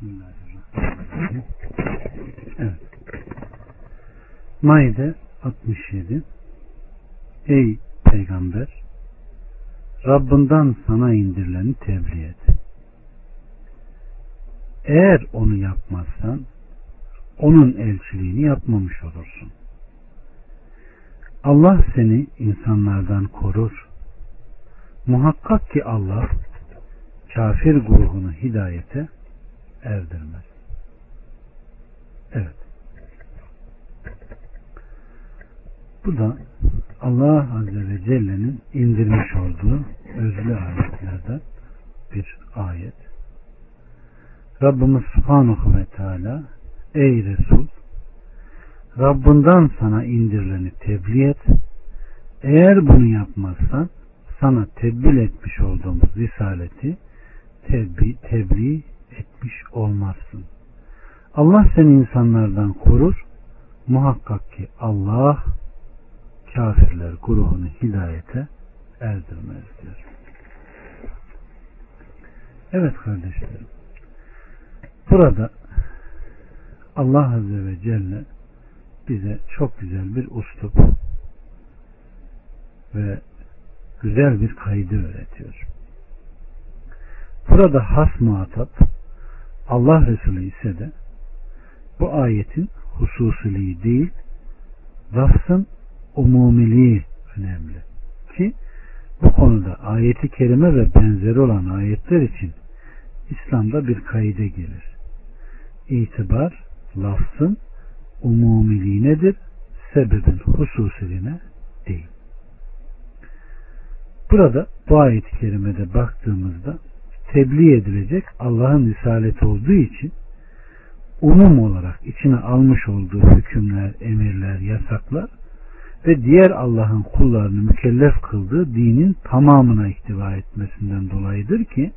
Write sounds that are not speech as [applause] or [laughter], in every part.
Bismillahirrahmanirrahim. Maide 67 Ey Peygamber Rabbinden sana indirileni tebliğ et. Eğer onu yapmazsan onun elçiliğini yapmamış olursun. Allah seni insanlardan korur. Muhakkak ki Allah kafir grubunu hidayete erdirmez. Evet. Bu da Allah Azze ve Celle'nin indirmiş olduğu özlü ayetlerden bir ayet. Rabbimiz Subhanahu ve Teala Ey Resul Rabbinden sana indirileni tebliğ et. Eğer bunu yapmazsan sana tebliğ etmiş olduğumuz risaleti tebliğ, tebliğ etmiş olmazsın. Allah seni insanlardan korur. Muhakkak ki Allah kafirler grubunu hidayete erdirmez diyor. Evet kardeşlerim. Burada Allah Azze ve Celle bize çok güzel bir uslup ve güzel bir kaydı öğretiyor. Burada has muhatap Allah Resulü ise de bu ayetin hususiliği değil lafzın umumiliği önemli. Ki bu konuda ayeti kerime ve benzeri olan ayetler için İslam'da bir kaide gelir. İtibar lafzın umumiliğinedir, sebebin hususiliğine değil. Burada bu ayet-i kerimede baktığımızda tebliğ edilecek Allah'ın risaleti olduğu için umum olarak içine almış olduğu hükümler, emirler, yasaklar ve diğer Allah'ın kullarını mükellef kıldığı dinin tamamına ihtiva etmesinden dolayıdır ki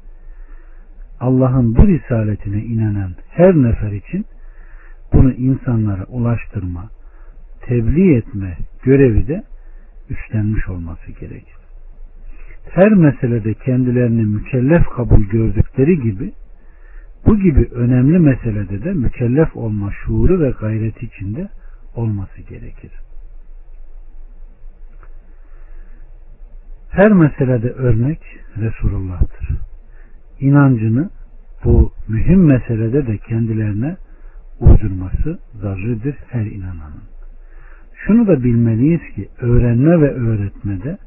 Allah'ın bu risaletine inanan her nefer için bunu insanlara ulaştırma, tebliğ etme görevi de üstlenmiş olması gerekir. Her meselede kendilerini mükellef kabul gördükleri gibi bu gibi önemli meselede de mükellef olma şuuru ve gayreti içinde olması gerekir. Her meselede örnek Resulullah'tır. İnancını bu mühim meselede de kendilerine uydurması zarridir her inananın. Şunu da bilmeliyiz ki öğrenme ve öğretmede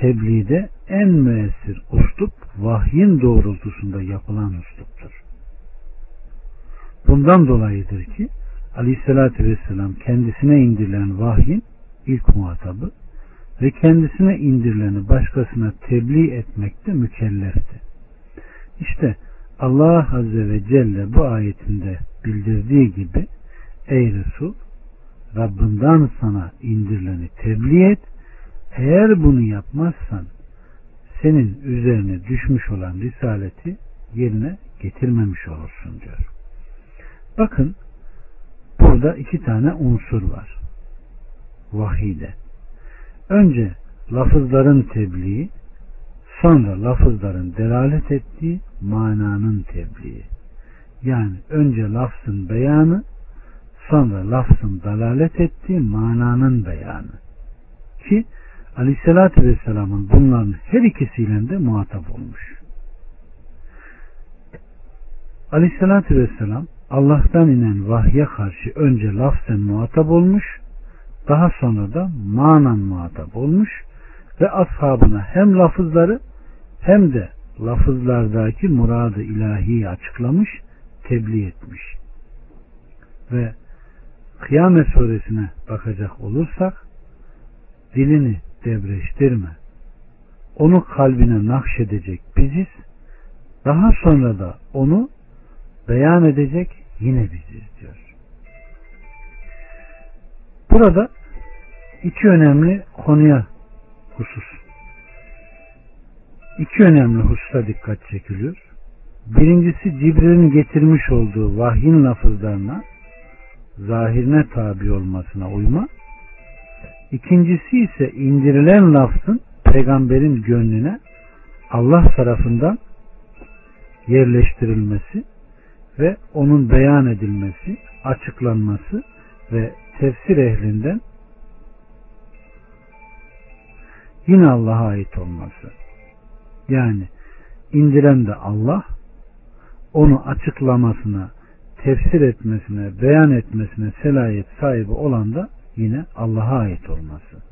tebliğde en müessir uslup vahyin doğrultusunda yapılan usluptur. Bundan dolayıdır ki Aleyhisselatü Vesselam kendisine indirilen vahyin ilk muhatabı ve kendisine indirileni başkasına tebliğ etmekte mükellefti. İşte Allah Azze ve Celle bu ayetinde bildirdiği gibi Ey Resul Rabbinden sana indirileni tebliğ et eğer bunu yapmazsan senin üzerine düşmüş olan risaleti yerine getirmemiş olursun diyor. Bakın burada iki tane unsur var. Vahide. Önce lafızların tebliği, sonra lafızların delalet ettiği mananın tebliği. Yani önce lafzın beyanı, sonra lafzın dalalet ettiği mananın beyanı. Ki Aleyhisselatü Vesselam'ın bunların her ikisiyle de muhatap olmuş. Aleyhisselatü Vesselam Allah'tan inen vahye karşı önce lafzen muhatap olmuş, daha sonra da manan muhatap olmuş ve ashabına hem lafızları hem de lafızlardaki muradı ilahiyi açıklamış, tebliğ etmiş. Ve Kıyamet suresine bakacak olursak dilini debreştirme. Onu kalbine nakşedecek biziz. Daha sonra da onu beyan edecek yine biziz diyor. Burada iki önemli konuya husus. İki önemli hususa dikkat çekiliyor. Birincisi Cibril'in getirmiş olduğu vahyin lafızlarına zahirine tabi olmasına uyma. İkincisi ise indirilen lafzın peygamberin gönlüne Allah tarafından yerleştirilmesi ve onun beyan edilmesi, açıklanması ve tefsir ehlinden yine Allah'a ait olması. Yani indiren de Allah, onu açıklamasına, tefsir etmesine, beyan etmesine selayet sahibi olan da yine Allah'a ait olması.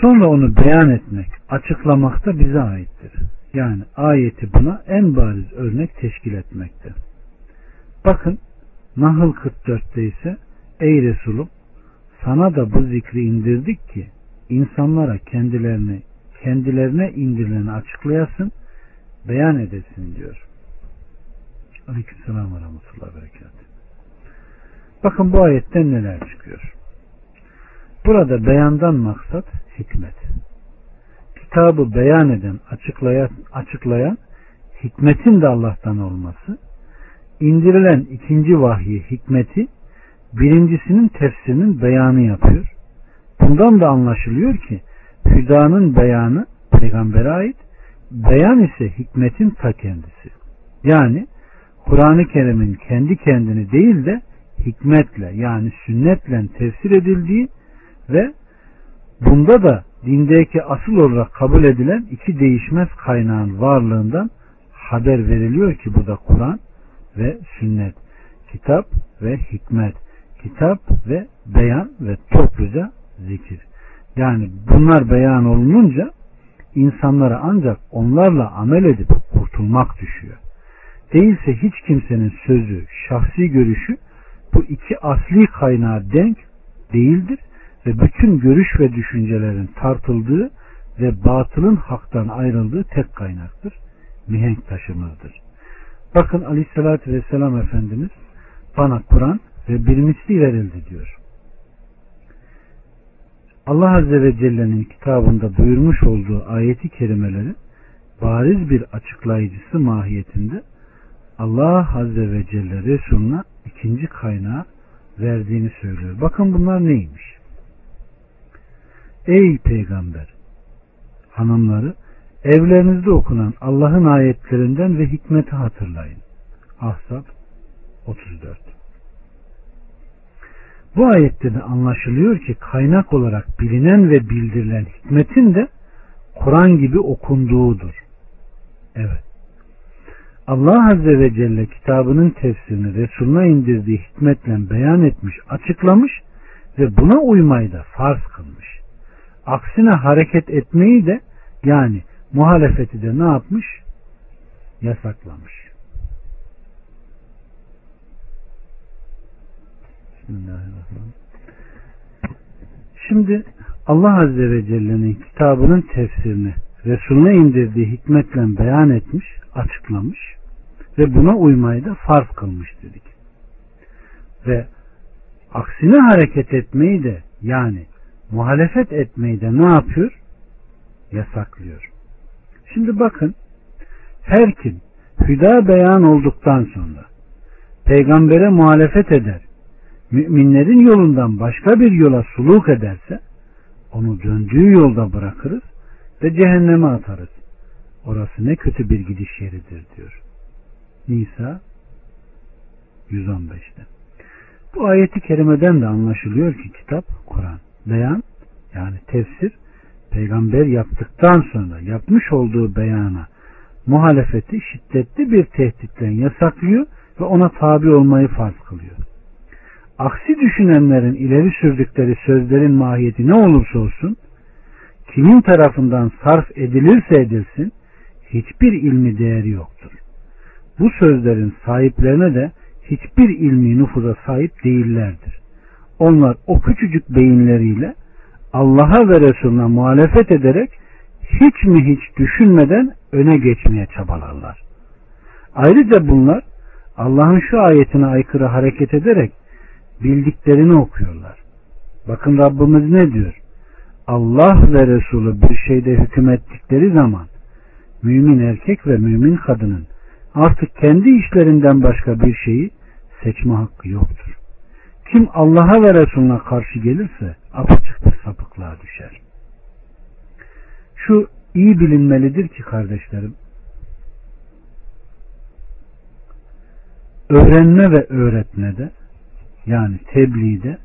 Sonra onu beyan etmek, açıklamak da bize aittir. Yani ayeti buna en bariz örnek teşkil etmekte. Bakın Nahl 44'te ise Ey Resulüm sana da bu zikri indirdik ki insanlara kendilerini kendilerine indirileni açıklayasın, beyan edesin diyor. Aleykümselam ve rahmetullahi berekat. Bakın bu ayetten neler çıkıyor. Burada beyandan maksat hikmet. Kitabı beyan eden, açıklayan, açıklayan hikmetin de Allah'tan olması, indirilen ikinci vahyi hikmeti birincisinin tefsirinin beyanı yapıyor. Bundan da anlaşılıyor ki hüdanın beyanı peygambere ait, beyan ise hikmetin ta kendisi. Yani Kur'an-ı Kerim'in kendi kendini değil de hikmetle yani sünnetle tefsir edildiği ve bunda da dindeki asıl olarak kabul edilen iki değişmez kaynağın varlığından haber veriliyor ki bu da Kur'an ve sünnet, kitap ve hikmet, kitap ve beyan ve topluca zikir. Yani bunlar beyan olununca insanlara ancak onlarla amel edip kurtulmak düşüyor. Değilse hiç kimsenin sözü, şahsi görüşü bu iki asli kaynağa denk değildir ve bütün görüş ve düşüncelerin tartıldığı ve batılın haktan ayrıldığı tek kaynaktır. Mihenk taşımızdır. Bakın aleyhissalatü vesselam Efendimiz bana Kur'an ve bir misli verildi diyor. Allah Azze ve Celle'nin kitabında buyurmuş olduğu ayeti kerimeleri bariz bir açıklayıcısı mahiyetinde Allah Azze ve Celle Resuluna ikinci kaynağı verdiğini söylüyor. Bakın bunlar neymiş? Ey peygamber! Hanımları evlerinizde okunan Allah'ın ayetlerinden ve hikmeti hatırlayın. Ahzab 34 Bu ayette de anlaşılıyor ki kaynak olarak bilinen ve bildirilen hikmetin de Kur'an gibi okunduğudur. Evet. Allah Azze ve Celle kitabının tefsirini Resuluna indirdiği hikmetle beyan etmiş, açıklamış ve buna uymayı da farz kılmış. Aksine hareket etmeyi de yani muhalefeti de ne yapmış? Yasaklamış. Bismillahirrahmanirrahim. Şimdi Allah Azze ve Celle'nin kitabının tefsirini Resulüne indirdiği hikmetle beyan etmiş, açıklamış ve buna uymayı da farz kılmış dedik. Ve aksine hareket etmeyi de yani muhalefet etmeyi de ne yapıyor? Yasaklıyor. Şimdi bakın her kim hüda beyan olduktan sonra peygambere muhalefet eder, müminlerin yolundan başka bir yola suluk ederse onu döndüğü yolda bırakırız ve cehenneme atarız. Orası ne kötü bir gidiş yeridir diyor. Nisa 115'te. Bu ayeti kerimeden de anlaşılıyor ki kitap Kur'an. Beyan yani tefsir peygamber yaptıktan sonra yapmış olduğu beyana muhalefeti şiddetli bir tehditten yasaklıyor ve ona tabi olmayı farz kılıyor. Aksi düşünenlerin ileri sürdükleri sözlerin mahiyeti ne olursa olsun kimin tarafından sarf edilirse edilsin hiçbir ilmi değeri yoktur. Bu sözlerin sahiplerine de hiçbir ilmi nüfuza sahip değillerdir. Onlar o küçücük beyinleriyle Allah'a ve Resulüne muhalefet ederek hiç mi hiç düşünmeden öne geçmeye çabalarlar. Ayrıca bunlar Allah'ın şu ayetine aykırı hareket ederek bildiklerini okuyorlar. Bakın Rabbimiz ne diyor? Allah ve Resulü bir şeyde hüküm ettikleri zaman mümin erkek ve mümin kadının artık kendi işlerinden başka bir şeyi seçme hakkı yoktur. Kim Allah'a ve Resulüne karşı gelirse apaçık bir sapıklığa düşer. Şu iyi bilinmelidir ki kardeşlerim öğrenme ve öğretmede yani tebliğde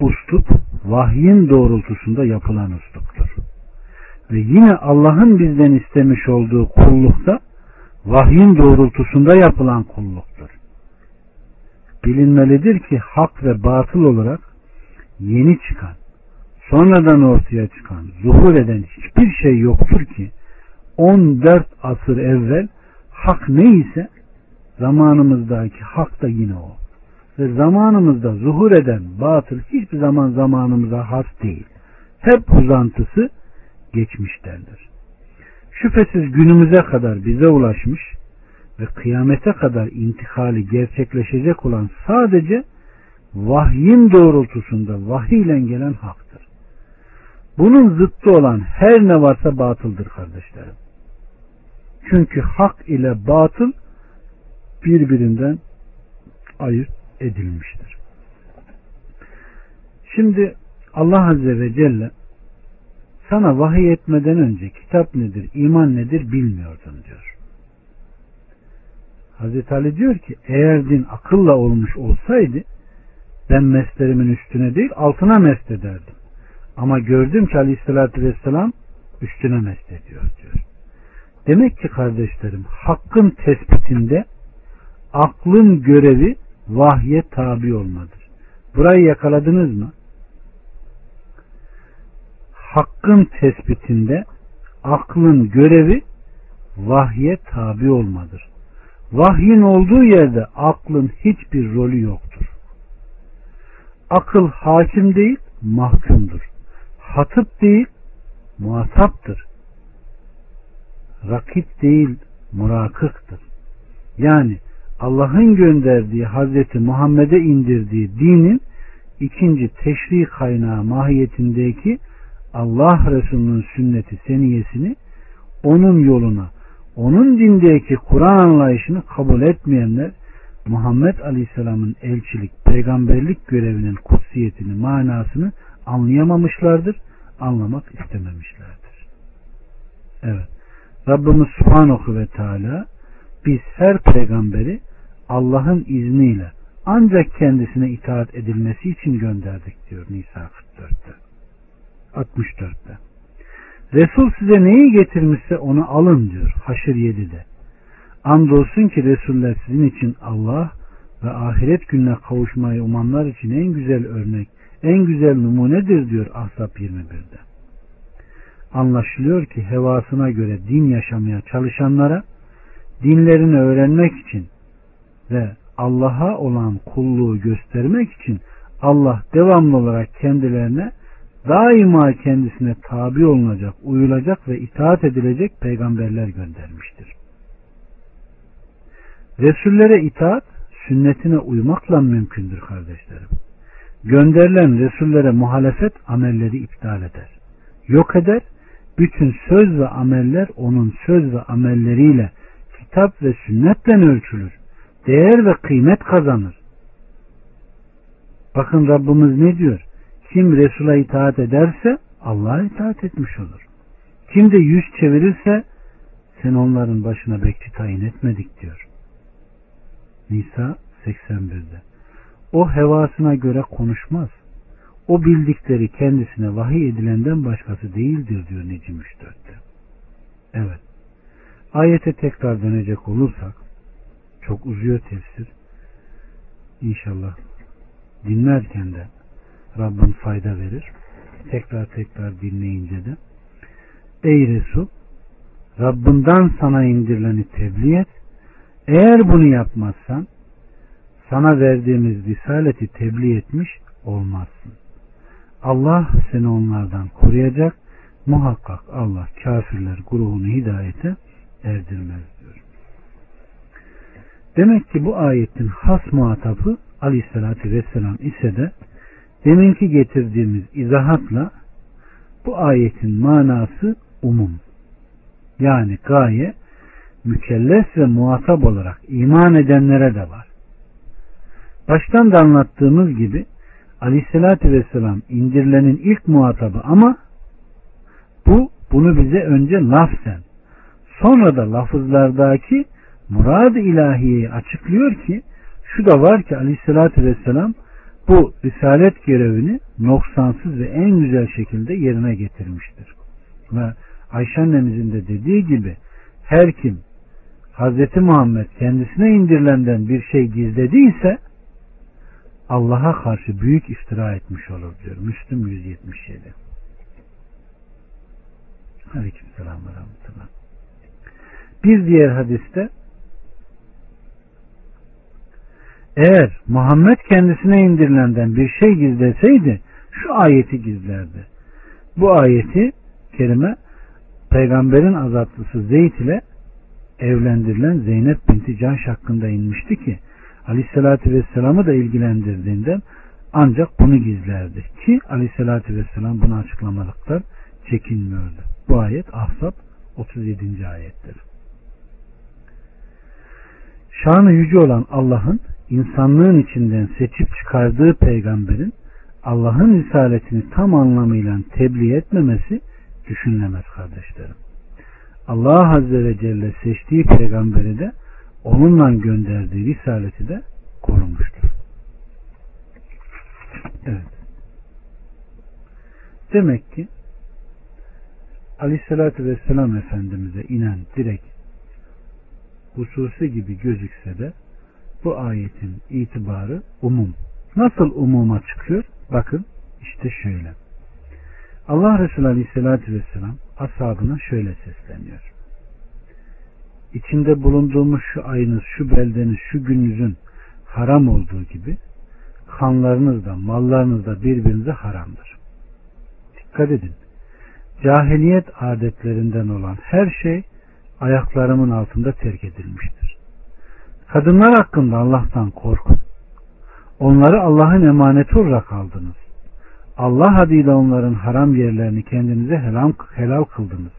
uslup vahyin doğrultusunda yapılan usluptur. Ve yine Allah'ın bizden istemiş olduğu kullukta vahyin doğrultusunda yapılan kulluktur. Bilinmelidir ki hak ve batıl olarak yeni çıkan, sonradan ortaya çıkan, zuhur eden hiçbir şey yoktur ki 14 asır evvel hak neyse zamanımızdaki hak da yine o. Ve zamanımızda zuhur eden batıl hiçbir zaman zamanımıza has değil. Hep uzantısı geçmişlerdir. Şüphesiz günümüze kadar bize ulaşmış ve kıyamete kadar intikali gerçekleşecek olan sadece vahyin doğrultusunda vahiy ile gelen haktır. Bunun zıttı olan her ne varsa batıldır kardeşlerim. Çünkü hak ile batıl birbirinden ayırt edilmiştir. Şimdi Allah Azze ve Celle sana vahiy etmeden önce kitap nedir, iman nedir bilmiyordun diyor. Hazreti Ali diyor ki eğer din akılla olmuş olsaydı ben meslerimin üstüne değil altına mest ederdim. Ama gördüm ki aleyhissalatü vesselam üstüne mest ediyor diyor. Demek ki kardeşlerim hakkın tespitinde aklın görevi vahye tabi olmadır. Burayı yakaladınız mı? Hakkın tespitinde aklın görevi vahye tabi olmadır. Vahyin olduğu yerde aklın hiçbir rolü yoktur. Akıl hakim değil, mahkumdur. Hatıp değil, muhataptır. Rakip değil, murakıktır. Yani Allah'ın gönderdiği Hazreti Muhammed'e indirdiği dinin ikinci teşri kaynağı mahiyetindeki Allah Resulü'nün sünneti seniyesini onun yoluna, onun dindeki Kur'an anlayışını kabul etmeyenler Muhammed Aleyhisselam'ın elçilik, peygamberlik görevinin kutsiyetini, manasını anlayamamışlardır, anlamak istememişlerdir. Evet. Rabbimiz Subhanahu ve Teala biz her peygamberi Allah'ın izniyle ancak kendisine itaat edilmesi için gönderdik diyor Nisa 44'te. 64'te. Resul size neyi getirmişse onu alın diyor Haşr 7'de. Andolsun ki Resuller sizin için Allah ve ahiret gününe kavuşmayı umanlar için en güzel örnek, en güzel numunedir diyor Ahzab 21'de. Anlaşılıyor ki hevasına göre din yaşamaya çalışanlara dinlerini öğrenmek için ve Allah'a olan kulluğu göstermek için Allah devamlı olarak kendilerine daima kendisine tabi olunacak, uyulacak ve itaat edilecek peygamberler göndermiştir. Resullere itaat sünnetine uymakla mümkündür kardeşlerim. Gönderilen Resullere muhalefet amelleri iptal eder. Yok eder, bütün söz ve ameller onun söz ve amelleriyle kitap ve sünnetle ölçülür. Değer ve kıymet kazanır. Bakın Rabbimiz ne diyor? Kim Resul'a itaat ederse Allah'a itaat etmiş olur. Kim de yüz çevirirse sen onların başına bekçi tayin etmedik diyor. Nisa 81'de. O hevasına göre konuşmaz. O bildikleri kendisine vahiy edilenden başkası değildir diyor Necim 3.4'te. Evet. Ayete tekrar dönecek olursak çok uzuyor tefsir. İnşallah dinlerken de Rabbim fayda verir. Tekrar tekrar dinleyince de Ey Resul Rabbinden sana indirileni tebliğ et. Eğer bunu yapmazsan sana verdiğimiz risaleti tebliğ etmiş olmazsın. Allah seni onlardan koruyacak. Muhakkak Allah kafirler grubunu hidayete erdirmez diyor. Demek ki bu ayetin has muhatabı aleyhissalatü vesselam ise de deminki getirdiğimiz izahatla bu ayetin manası umum. Yani gaye mükellef ve muhatap olarak iman edenlere de var. Baştan da anlattığımız gibi aleyhissalatü vesselam indirilenin ilk muhatabı ama bu bunu bize önce lafzen sonra da lafızlardaki murad-ı ilahiyeyi açıklıyor ki şu da var ki aleyhissalatü vesselam bu risalet görevini noksansız ve en güzel şekilde yerine getirmiştir. Ve Ayşe annemizin de dediği gibi her kim Hz. Muhammed kendisine indirilenden bir şey gizlediyse Allah'a karşı büyük iftira etmiş olur diyor. Müslüm 177. Aleykümselam ve rahmetullah. Bir diğer hadiste eğer Muhammed kendisine indirilenden bir şey gizleseydi şu ayeti gizlerdi. Bu ayeti kerime peygamberin azatlısı Zeyd ile evlendirilen Zeynep binti Cahş hakkında inmişti ki Aleyhisselatü Vesselam'ı da ilgilendirdiğinden ancak bunu gizlerdi ki Aleyhisselatü Vesselam bunu açıklamadıktan çekinmiyordu. Bu ayet Ahzab 37. ayettir. Şanı yüce olan Allah'ın insanlığın içinden seçip çıkardığı peygamberin Allah'ın risaletini tam anlamıyla tebliğ etmemesi düşünülemez kardeşlerim. Allah Azze ve Celle seçtiği peygamberi de onunla gönderdiği risaleti de korumuştur. Evet. Demek ki Aleyhisselatü Vesselam Efendimiz'e inen direkt hususi gibi gözükse de bu ayetin itibarı umum. Nasıl umuma çıkıyor? Bakın işte şöyle. Allah Resulü Aleyhisselatü Vesselam ashabına şöyle sesleniyor. İçinde bulunduğumuz şu ayınız, şu beldeniz, şu gününüzün haram olduğu gibi kanlarınız da, mallarınız da birbirinize haramdır. Dikkat edin. Cahiliyet adetlerinden olan her şey ayaklarımın altında terk edilmiştir. Kadınlar hakkında Allah'tan korkun. Onları Allah'ın emaneti olarak aldınız. Allah adıyla onların haram yerlerini kendinize helal, helal kıldınız.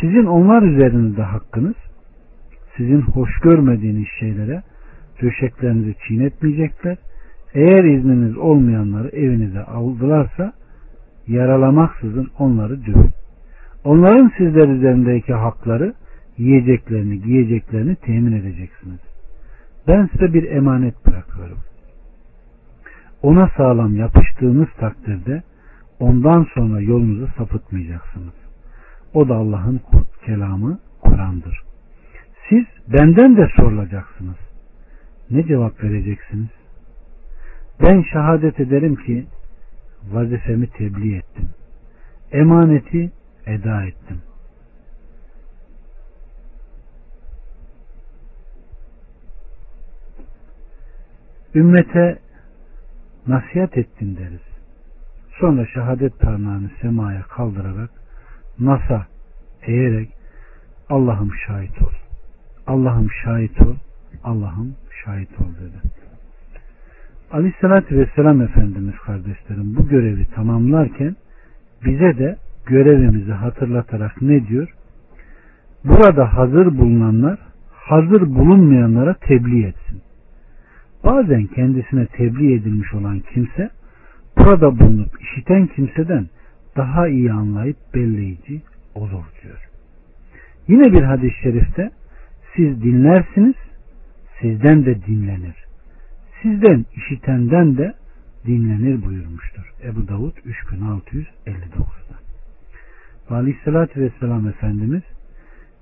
Sizin onlar üzerinizde hakkınız, sizin hoş görmediğiniz şeylere döşeklerinizi çiğnetmeyecekler. Eğer izniniz olmayanları evinize aldılarsa yaralamaksızın onları dövün. Onların sizler üzerindeki hakları yiyeceklerini, giyeceklerini temin edeceksiniz. Ben size bir emanet bırakıyorum. Ona sağlam yapıştığınız takdirde ondan sonra yolunuzu sapıtmayacaksınız. O da Allah'ın kelamı Kur'an'dır. Siz benden de sorulacaksınız. Ne cevap vereceksiniz? Ben şehadet ederim ki vazifemi tebliğ ettim. Emaneti eda ettim. Ümmete nasihat ettin deriz. Sonra şehadet parmağını semaya kaldırarak nasa eğerek Allah'ım şahit ol. Allah'ım şahit ol. Allah'ım şahit ol dedi. Aleyhissalatü Vesselam Efendimiz kardeşlerim bu görevi tamamlarken bize de görevimizi hatırlatarak ne diyor? Burada hazır bulunanlar hazır bulunmayanlara tebliğ etsin. Bazen kendisine tebliğ edilmiş olan kimse burada bulunup işiten kimseden daha iyi anlayıp belleyici olur diyor. Yine bir hadis-i şerifte siz dinlersiniz, sizden de dinlenir. Sizden işitenden de dinlenir buyurmuştur. Ebu Davud 3659'da. Ve Aleyhisselatü Vesselam Efendimiz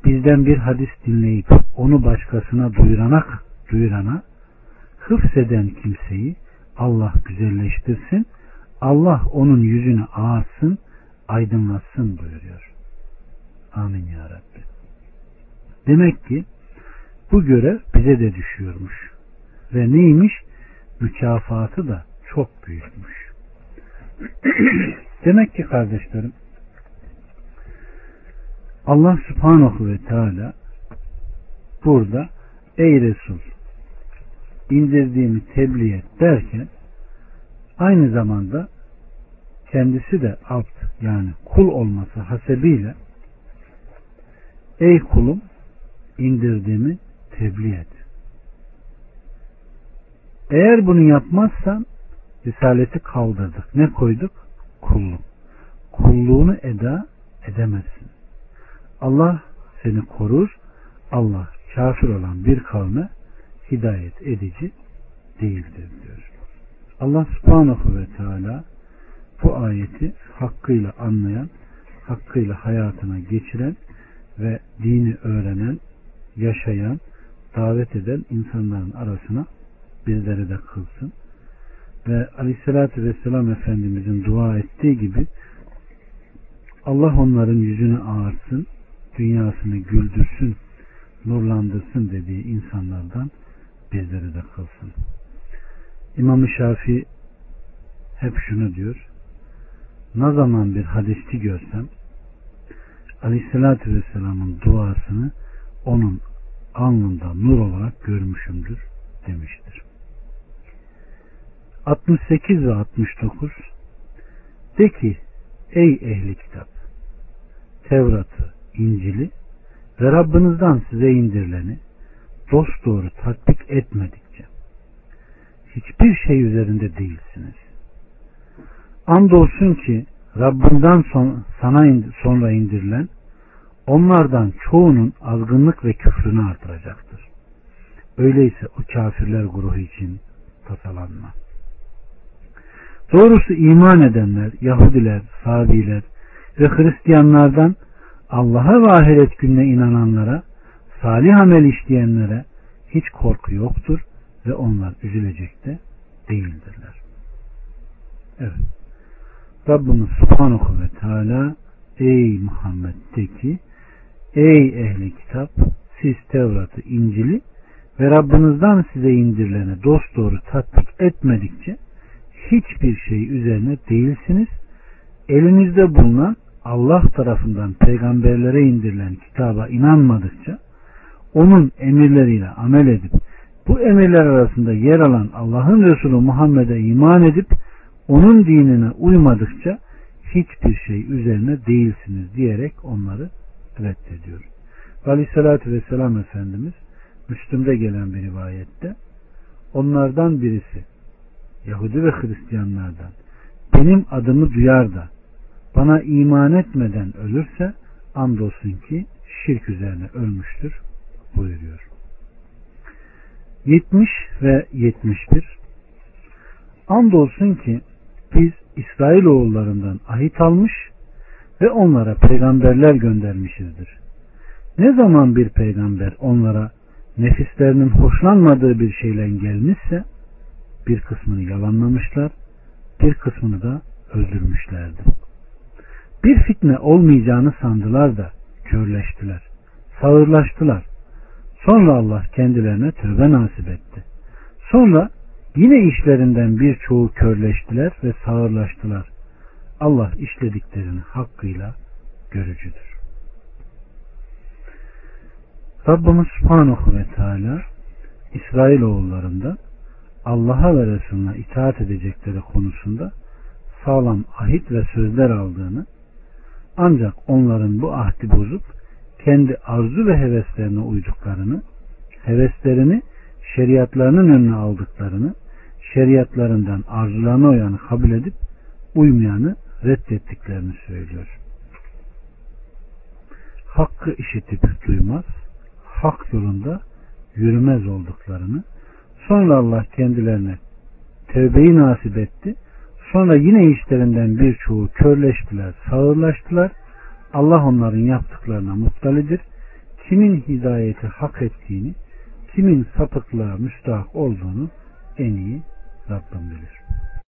bizden bir hadis dinleyip onu başkasına duyurana, duyurana hıfseden kimseyi Allah güzelleştirsin, Allah onun yüzünü ağarsın, aydınlatsın buyuruyor. Amin ya Rabbi. Demek ki bu görev bize de düşüyormuş. Ve neymiş? Mükafatı da çok büyükmüş. [clears throat] Demek ki kardeşlerim Allah subhanahu ve teala burada ey Resul indirdiğimi tebliğ et derken aynı zamanda kendisi de abd yani kul olması hasebiyle ey kulum indirdiğimi tebliğ et. Eğer bunu yapmazsan risaleti kaldırdık. Ne koyduk? Kulluk. Kulluğunu eda edemezsin. Allah seni korur. Allah kafir olan bir kavme hidayet edici değildir diyor. Allah subhanahu ve teala bu ayeti hakkıyla anlayan, hakkıyla hayatına geçiren ve dini öğrenen, yaşayan, davet eden insanların arasına bizleri de kılsın. Ve aleyhissalatü vesselam Efendimizin dua ettiği gibi Allah onların yüzünü ağartsın, dünyasını güldürsün, nurlandırsın dediği insanlardan bizleri de kılsın. İmam-ı Şafii hep şunu diyor. Ne zaman bir hadisçi görsem Aleyhisselatü Vesselam'ın duasını onun alnında nur olarak görmüşümdür demiştir. 68 ve 69 De ki ey ehli kitap Tevrat'ı, İncil'i ve Rabbinizden size indirileni dost doğru tatbik etmedikçe hiçbir şey üzerinde değilsiniz. Andolsun ki Rabbinden son, sana sonra indirilen onlardan çoğunun azgınlık ve küfrünü artıracaktır. Öyleyse o kafirler grubu için tasalanma. Doğrusu iman edenler, Yahudiler, Sabiler ve Hristiyanlardan Allah'a ve ahiret gününe inananlara, salih amel işleyenlere hiç korku yoktur ve onlar üzülecek de değildirler. Evet. Rabbimiz Subhanahu ve Teala Ey Muhammed de ki Ey ehli kitap siz Tevrat'ı, İncil'i ve Rabbinizden size indirilene dost doğru tatbik etmedikçe hiçbir şey üzerine değilsiniz. Elinizde bulunan Allah tarafından peygamberlere indirilen kitaba inanmadıkça onun emirleriyle amel edip bu emirler arasında yer alan Allah'ın Resulü Muhammed'e iman edip onun dinine uymadıkça hiçbir şey üzerine değilsiniz diyerek onları reddediyor. Aleyhissalatü Vesselam Efendimiz Müslüm'de gelen bir rivayette onlardan birisi Yahudi ve Hristiyanlardan benim adımı duyar da bana iman etmeden ölürse andolsun ki şirk üzerine ölmüştür buyuruyor. 70 ve 71 Andolsun ki biz İsrailoğullarından ahit almış ve onlara peygamberler göndermişizdir. Ne zaman bir peygamber onlara nefislerinin hoşlanmadığı bir şeyle gelmişse bir kısmını yalanlamışlar, bir kısmını da öldürmüşlerdi. Bir fitne olmayacağını sandılar da körleştiler, sağırlaştılar. Sonra Allah kendilerine tövbe nasip etti. Sonra yine işlerinden birçoğu körleştiler ve sağırlaştılar. Allah işlediklerini hakkıyla görücüdür. Rabbimiz Subhanahu ve Teala İsrailoğullarında Allah'a ve Resulüne itaat edecekleri konusunda sağlam ahit ve sözler aldığını ancak onların bu ahdi bozup kendi arzu ve heveslerine uyduklarını, heveslerini şeriatlarının önüne aldıklarını, şeriatlarından arzularına uyanı kabul edip uymayanı reddettiklerini söylüyor. Hakkı işitip duymaz, hak yolunda yürümez olduklarını, sonra Allah kendilerine tevbeyi nasip etti, sonra yine işlerinden birçoğu körleştiler, sağırlaştılar, Allah onların yaptıklarına muttalidir. Kimin hidayeti hak ettiğini, kimin sapıklığa müstahak olduğunu en iyi Rabbim bilir.